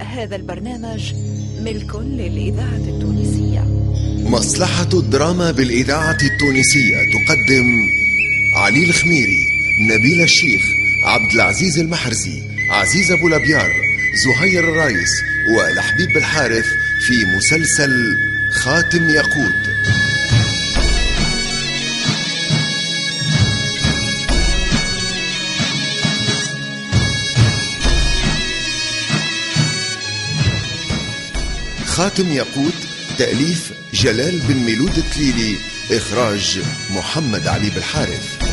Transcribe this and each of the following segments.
هذا البرنامج ملك للإذاعة التونسية. مصلحة الدراما بالإذاعة التونسية تقدم علي الخميري نبيل الشيخ عبد العزيز المحرزي عزيز أبو لبيار زهير الرايس ولحبيب الحارث في مسلسل خاتم ياقوت. خاتم ياقوت تأليف جلال بن ميلود التليلي إخراج محمد علي بالحارث.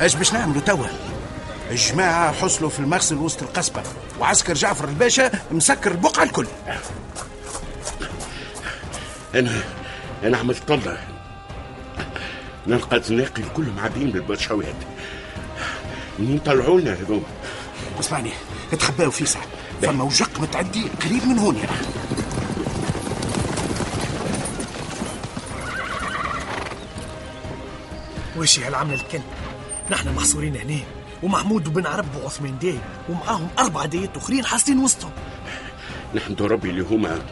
إيش باش نعملوا توا؟ الجماعة حصلوا في المخزن وسط القصبة وعسكر جعفر الباشا مسكر البقعة الكل. أنا أنا عملت طلة. نلقى الزناقي الكل معبين بالبشوات منين طلعوا لنا هذوم اسمعني اتخباوا في ساعة فما وجق متعدي قريب من هون. يعني. وش هالعمل الكل؟ نحن محصورين هنا ومحمود وبن عرب وعثمان داي ومعاهم أربعة دايات أخرين حاصلين وسطهم. نحمد ربي اللي هما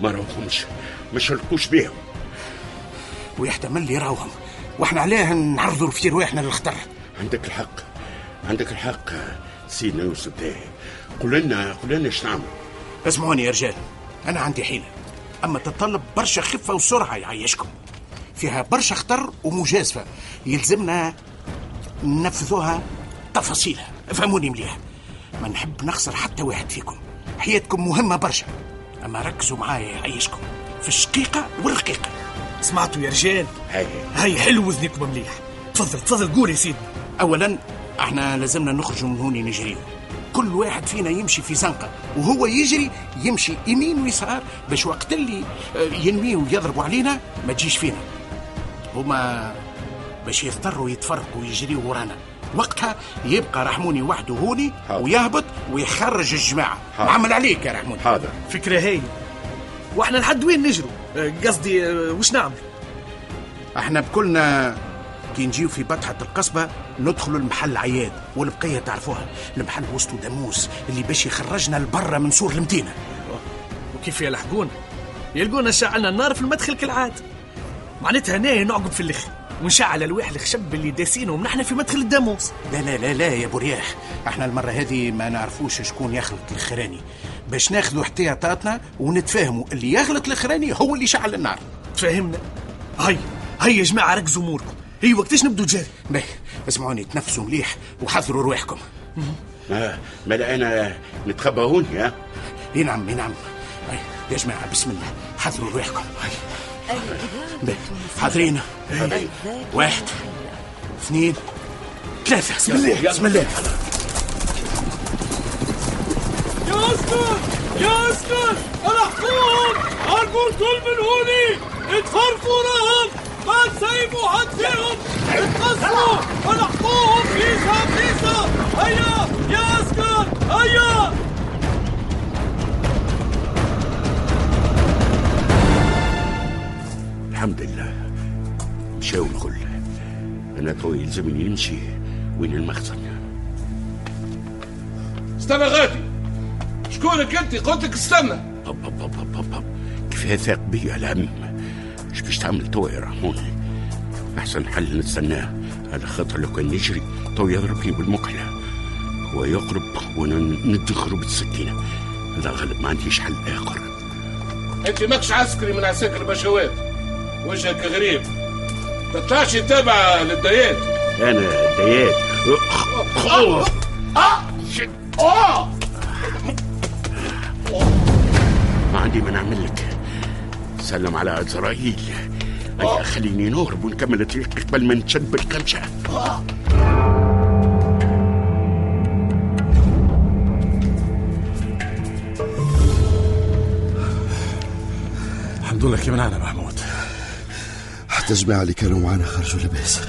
ما راوهمش ما شاركوش بيهم. ويحتمل لي يراوهم وإحنا عليه نعرضوا في رواحنا للخطر. عندك الحق عندك الحق سيدنا يوسف داي قول لنا قول لنا إيش نعمل. اسمعوني يا رجال أنا عندي حيلة. أما تتطلب برشا خفة وسرعة يعيشكم. فيها برشا خطر ومجازفة يلزمنا ننفذوها تفاصيلها. فهموني مليح. ما نحب نخسر حتى واحد فيكم. حياتكم مهمة برشا. أما ركزوا معايا يعيشكم في الشقيقة والرقيقة. سمعتوا يا رجال؟ هاي. هاي حلو وذنكم مليح. تفضل تفضل قول يا سيدي. أولا إحنا لازمنا نخرجوا من هوني نجريو كل واحد فينا يمشي في زنقة. وهو يجري يمشي يمين ويسار باش وقت اللي آه، ينميوا ويضربوا علينا ما تجيش فينا. هما باش يضطروا يتفرقوا ويجريوا ورانا. وقتها يبقى رحموني وحده هوني حاضر. ويهبط ويخرج الجماعة. حاضر. نعمل عليك يا رحموني. حاضر. فكرة هاي وإحنا لحد وين نجروا؟ آه، قصدي آه، وش نعمل؟ إحنا بكلنا كي نجيو في بطحة القصبة ندخلوا المحل عياد والبقية تعرفوها. المحل وسطه داموس اللي باش يخرجنا لبرا من سور المدينة. وكيف يلحقونا؟ يلقونا شعلنا النار في المدخل كالعادة. معناتها هنا نعقب في الآخر ونشعل الواح الخشب اللي داسينهم نحن في مدخل الداموس. لا لا لا لا يا برياح. إحنا المرة هذه ما نعرفوش شكون يخلط الخراني. باش ناخذوا احتياطاتنا ونتفاهموا اللي يخلط الخراني هو اللي شعل النار. تفهمنا هاي هاي يا جماعة ركزوا أموركم. هي وقتاش نبدو جري باهي اسمعوني تنفسوا مليح وحضروا رواحكم ما ما لقينا نتخبى هون يا اي نعم اي نعم. هاي يا جماعة بسم الله حضروا رواحكم حاضرين. واحد اثنين ثلاثة. بسم الله بسم الله. يا اسكت يا اسكت أنا حكوم أرجو الكل من هوني. اتفرقوا وراهم. ما تسيبوا حد فيهم اتقصوا أنا حكوم فيسا فيسا هيا يا اسكت هيا. الحمد لله. مشاو الكل. أنا تو يلزمني نمشي وين المخزن. استنى غادي. شكونك أنت؟ قلت لك استنى. أب أب أب أب أب أب. كفايه ثاق بيا الهم إيش باش تعمل توا يا رحموني. أحسن حل نستناه. على خاطر لو كان نجري تو يضربني بالمكحله هو يقرب وأنا ندخله بالسكينة. لا غالب ما عنديش حل آخر. أنت ماكش عسكري من عساكر البشوات. وجهك غريب. تطلعش تابع للديات أنا ديات ما عندي ما نعمل لك سلم على عزرائيل هيا خليني نهرب ونكمل الطريق قبل ما نتشد بالكمشة الحمد لله كي منعنا محمود؟ الجماعة اللي كانوا معنا خرجوا لاباس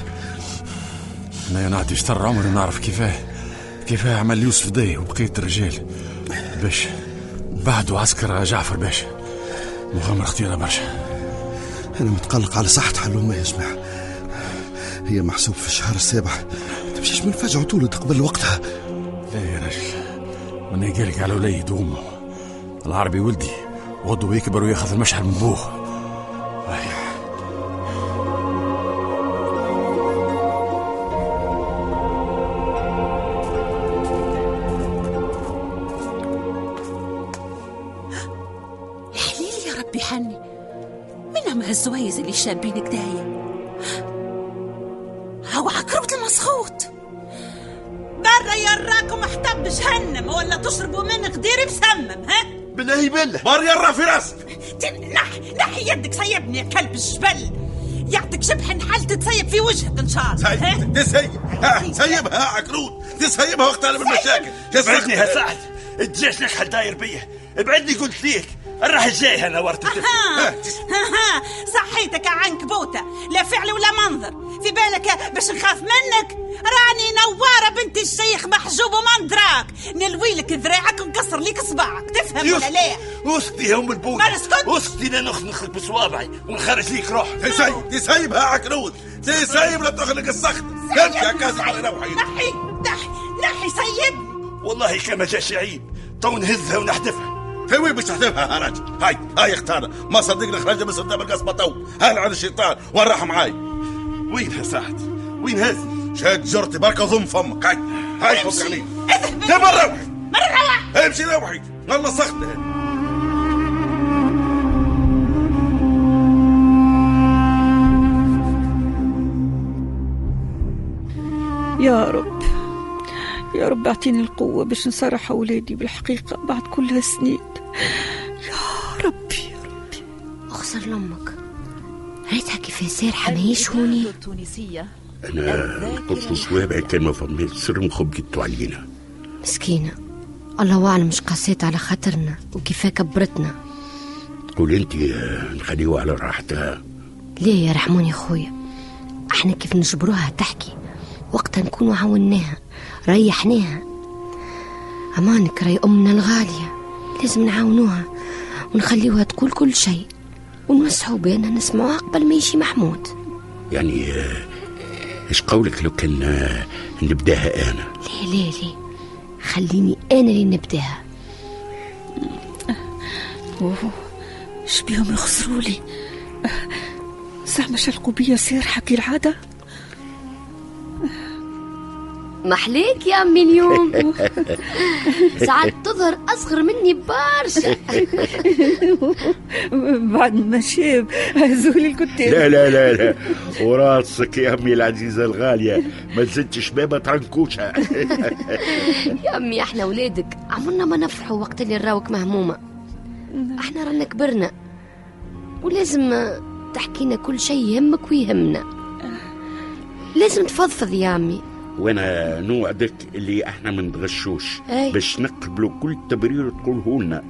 أنا نعطي شطر عمري نعرف كيفاه. كيفاه عمل يوسف داي وبقية الرجال. باش بعدوا عسكر جعفر باشا مغامرة خطيرة برشا. أنا متقلق على صحة حلومة يا جماعة هي محسوب في الشهر السابع. تمشيش من فجعة تولد قبل وقتها. لا يا رجل وأنا قالك على وليد وأمه. العربي ولدي. غدو يكبر وياخذ المشعل من بوه حليل يا ربي حني منهم هالزوايز اللي شابين كدايا هو عقربة المسخوط برا يراكم احتب جهنم ولا تشربوا من قدير مسمم ها؟ بالله بالله بار يرى في راسك نح نحي يدك سيبني يا كلب الجبل. يعطيك شبح نحل تتسيب في وجهك إن شاء الله؟ سيب تسيب. ها سيبها ها عكرود تسيبها وقت أنا بالمشاكل ابعدني يا سعد. الجيش نكحل داير بيا ابعدني قلت ليك الراح الجاي أنا ورت ها ها. ها صحيتك يا عنكبوتة لا فعل ولا منظر. في بالك باش نخاف منك؟ راني نوارة بنت الشيخ محجوب وما ندراك نلوي لك ذراعك ونكسر ليك صباعك. تفهم ولا لا؟ اسكتي يا أم البوت ما نسكت. اسكتي لا نخنخك بصوابعي ونخرج ليك روح تسيب تسيب ها عكرود تسيب لا تخلق السخط يا كاسب على روحي؟ نحي نحي نحي سيبني. والله كما جاش عيب تو نهزها ونحذفها في وين باش تحذفها يا راجل. هاي هاي اختارها ما صدقنا خرجنا من قدام القصبة تو هل على الشيطان؟ وراح معاي. وينها ساعد وين هذه؟ شاد جرتي بركة ضم فمك. هاي هاي فك علي اذهب يا مرة. روحي مرة روح امشي روحي والله سخت. يا رب. يا رب اعطيني القوة باش نصارح أولادي بالحقيقة بعد كل هالسنين. يا ربي يا ربي. أخسر لأمك. ريتها كيف سارحة ما يشوني التونسية. أنا قلت صوابعي كان ما فميت سر مخبيتو علينا. مسكينة. الله أعلم مش قاسيت على خاطرنا وكيف كبرتنا. قول أنت آه، نخليه على راحتها ليه يا رحمون يا خويا؟ إحنا كيف نجبروها تحكي؟ وقتها نكونوا عاوناها ريحناها. أمانك رأي أمنا الغالية. لازم نعاونوها ونخليوها تقول كل شيء ونوسعوا بينا نسمعوها قبل ما يجي محمود. يعني آه، إيش قولك لو كان آه، نبداها أنا؟ ليه ليه ليه؟ خليني أنا اللي نبداها. أوه شبيهم يخسروا لي؟ زعما شلقوا بيا سارحة كالعادة محليك يا أمي اليوم؟ ساعات تظهر أصغر مني برشا. بعد ما شاب هزولي الكتاب لا لا لا لا. وراسك يا أمي العزيزة الغالية. ما زدتش بابا ترنكوشه يا أمي إحنا ولادك. عمرنا ما نفرحوا وقت اللي نراوك مهمومة. إحنا رانا كبرنا. ولازم تحكينا كل شيء يهمك ويهمنا. لازم تفضفض يا أمي. وأنا نوعدك اللي إحنا ما نتغشوش. باش نقبلوا كل تبرير تقوله لنا.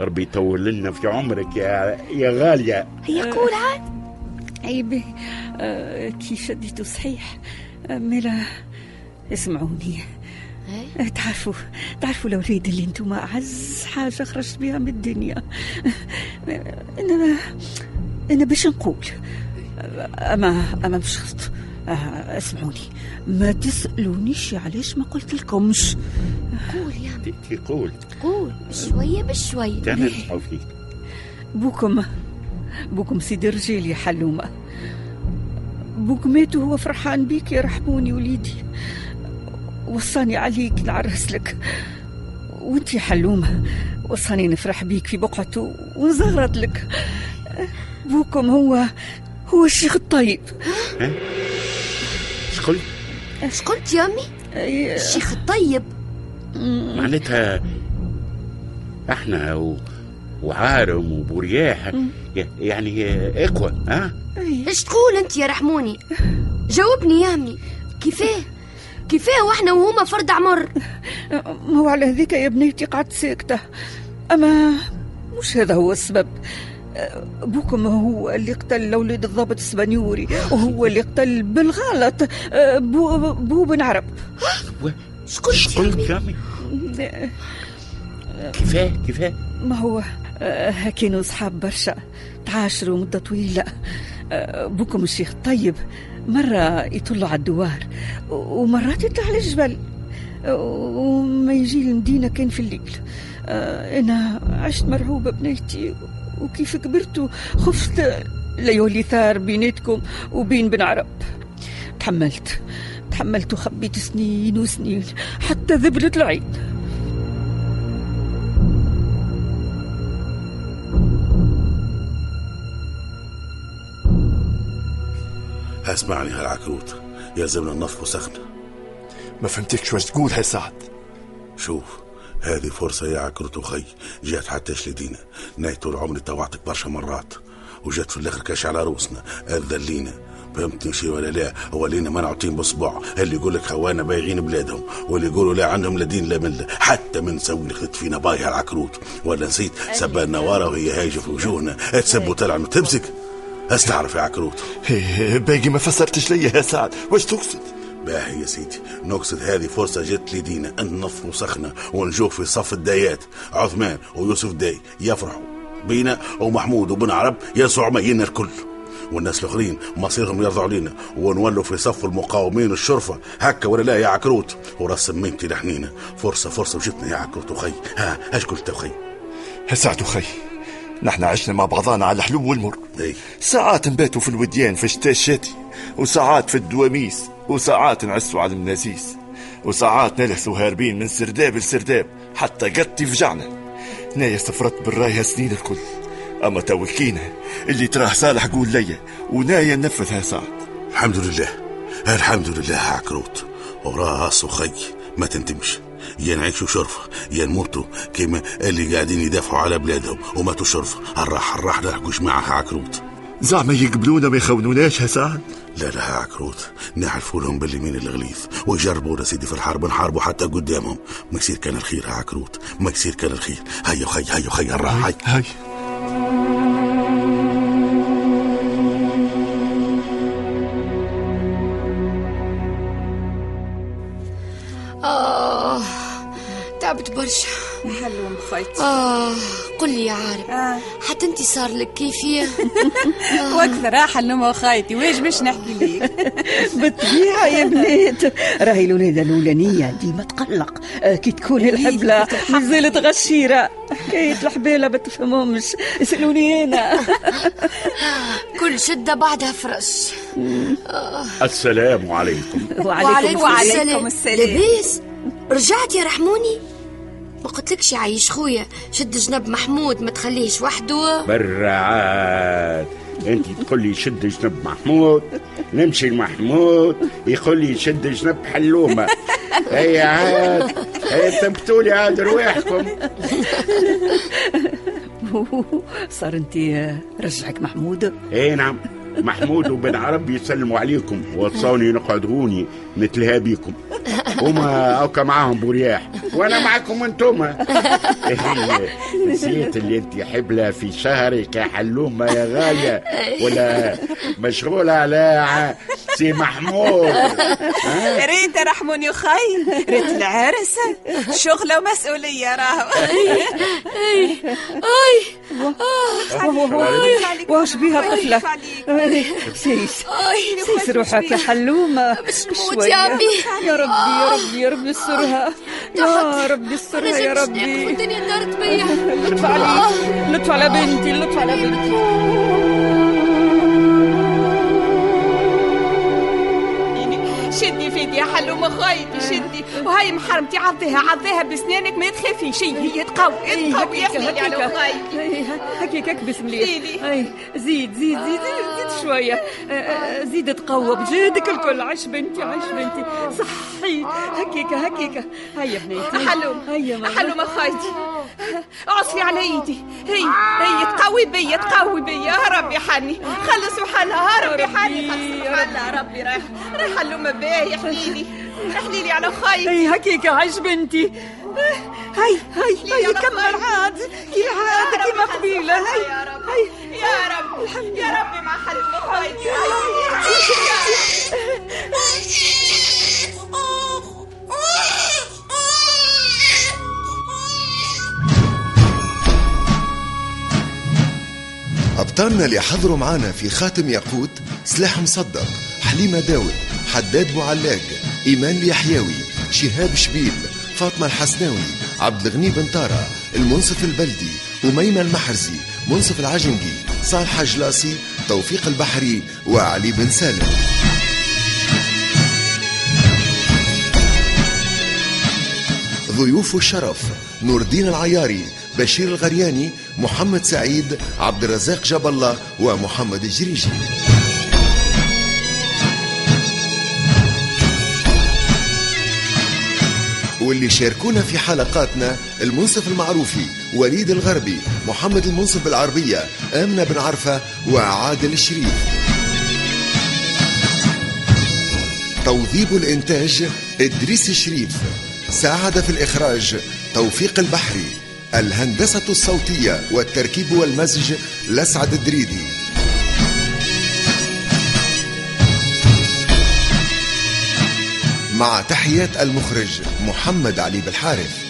ربي يطول لنا في عمرك يا يا غالية. هي قول عاد. عيبي. آه كي شديته صحيح. آه ملا اسمعوني. أي. آه، تعرفوا تعرفوا الأولاد اللي أنتم أعز حاجة خرجت بها من الدنيا. أنا أنا باش نقول. اما أما مش خط آه، اسمعوني. ما تسألونيش علاش ما قلت لكمش قول يا أمي تقول قول. بشوية بشوية. تعمل فيك بوكم بوكم سيدي رجال يا حلومة. بوك مات وهو فرحان بيك يا رحموني وليدي. وصاني عليك نعرس لك وانت يا حلومة وصاني نفرح بيك في بقعته ونزغرت لك. بوكم هو هو الشيخ الطيب. إيش قلت إيش قلت يا أي- الشيخ الطيب. معناتها إحنا و... وعارم وبورياح ي- يعني اقوى ها؟ إيش تقول أنت يا رحموني؟ جاوبني يا أمي. كيفاه كيفاه وإحنا وهما فرد عمر ما هو على هذيك يا بنيتي قعدت ساكتة. أما مش هذا هو السبب. بوكم هو اللي قتل ولد الضابط السبانيوري وهو اللي قتل بالغلط آه، بو, بو بن عرب. شكون؟ شكون جامي كيفاه؟ كيفاه؟ ما هو آه، كانوا صحاب برشا تعاشروا مدة طويلة. آه، بوكم الشيخ الطيب مرة يطلوا على الدوار ومرات يطلع على الجبل وما يجي المدينة كان في الليل. آه، أنا عشت مرعوبة بنيتي وكيف كبرت خفت ليولي ثار بيناتكم وبين بن عرب. تحملت تحملت وخبيت سنين وسنين حتى ذبلت العين. اسمعني هالعكروت يا زمن النصف وسخنه ما فهمتكش واش تقول يا سعد؟ شوف هذه فرصة يا عكروت وخي جات حتى شليدينا. ناي طول عمري طوعتك برشا مرات. وجات في الآخر كاش على روسنا اذلينا فهمتني شي ولا لا؟ ولينا منعطين بصبع. اللي يقول لك خوانا بايعين بلادهم. واللي يقولوا لا عندهم لا دين لا ملة. حتى من سوي خدت فينا بايع العكروت ولا نسيت سبالنا ورا وهي هايجة في وجوهنا. تسب تلعن وتمسك استعرف يا عكروت. باقي ما فسرتش ليا يا سعد. واش تقصد؟ باهي يا سيدي. نقصد هذه فرصة جت لدينا أن نفرو سخنة ونجوف في صف الدايات. عثمان ويوسف داي يفرحوا. بينا ومحمود وبن عرب يسعوا مينا الكل. والناس الآخرين مصيرهم يرضعوا لينا. ونولوا في صف المقاومين الشرفة. هكا ولا لا يا عكروت؟ ورأس سميتي لحنينا. فرصة فرصة وجتنا يا عكروت وخي ها إيش قلت وخي يا سعد وخي نحن عشنا مع بعضانا على الحلو والمر. إي. ساعات نباتوا في الوديان في الشتاء الشاتي وساعات في الدواميس. وساعات نعسوا على النسيس وساعات نلهثوا هاربين من سرداب لسرداب حتى قد يفجعنا نايا سفرت بالرايها سنين الكل أما توكينا اللي تراه صالح قول ليا ونايا ننفذها سعد. الحمد لله الحمد لله عكروت وراس وخي ما تنتمش يا نعيشوا شرفة يا نموتوا كما اللي قاعدين يدافعوا على بلادهم وماتوا شرفة الراح الراح نحكوش معها عكروت. زعما يقبلونا ما يخونوناش يا سعد؟ لا لا يا عكروت نعرفوا لهم باللي من الغليظ. ويجربوا سيدي في الحرب نحاربوا حتى قدامهم. ما يصير كان الخير يا عكروت ما يصير كان الخير. هيا خي هيا خي الراح هيا هاي. آه تعبت برشا. حلوم خيتي آه قل لي يا عارف. آه. حتى أنت صار لك كيفية؟ وأكثر راحة النوم خايتي واش باش نحكي ليك بالطبيعة يا بنات. راهي الولادة الأولانية. ديما تقلق. آه، كي تكون الحبلة نزلت غشيرة. حكاية الحبالة ما تفهمهمش. اسألوني أنا. كل شدة بعدها فرش السلام عليكم. وعليكم, وعليكم السلام. لبيس رجعت يا رحموني؟ ما قلتلكش يعيش خويا شد جنب محمود ما تخليهش وحده. برا عاد انت تقول لي شد جنب محمود نمشي لمحمود يقول لي شد جنب حلومة. هي عاد ثبتوا لي عاد رواحكم. صار انت رجعك محمود؟ اي نعم. محمود وبن عرب يسلموا عليكم وصوني نقعد هوني نتلهى بيكم هما اوكا معاهم برياح. وأنا معكم انتوما نسيت اللي أنت حبلة في شهرك يا حلومة يا غاية ولا مشغولة على سي محمود. ريت رحموني خي ريت العرس. شغلة ومسؤولية راهو. واش بيها طفلة؟ سيس سيس روحك يا حلومة يا. يا ربي يا ربي يا ربي استرها يا ربي استرها يا ربي. الدنيا دارت بيا لطف عليك. لطف على بنتي لطف على بنتي. خايتي شدي وهاي محرمتي عضيها عضيها بسنانك ما تخافي شي. هي تقوي تقوي يا على خايتي هكيك. هكبس مليح. أي، زيد زيد زيد زيد, شوية. زيد تقوى بجهدك الكل. عش بنتي عش بنتي. صحي. هكيك هكيك. هيا بنيتي. حلوم هيا ماما. حلومة خايتي. عصفي على ايدي. هي هي تقوي بيا تقوي بيا. يا ربي حني. خلص حالها. ربي حني. خلص حالها. يا ربي رايح. رايح حلومة باهي حليلي حليلي على خايتي هي هكيك عش بنتي. هاي هاي هاي كمل عاد. كي عاد كيما قبيلة هاي يا رب. يا ربي ما حلم خويتي أبطالنا اللي حضروا معانا في خاتم ياقوت سلاح مصدق حليمة داود حداد بوعلاق. إيمان اليحيوي شهاب شبيب فاطمة الحسناوي عبد الغني بن طارة المنصف البلدي أميمة المحرزي منصف العجنقي صالح جلاسي توفيق البحري وعلي بن سالم. ضيوف الشرف نور الدين العياري بشير الغرياني محمد سعيد عبد الرزاق جاب الله ومحمد الجريجي. واللي شاركونا في حلقاتنا المنصف المعروفي وليد الغربي محمد المنصف بالعربية آمنة بن عرفة وعادل الشريف. توظيب الإنتاج إدريس الشريف. ساعد في الإخراج توفيق البحري. الهندسة الصوتية والتركيب والمزج لسعد الدريدي. مع تحيات المخرج محمد علي بالحارث.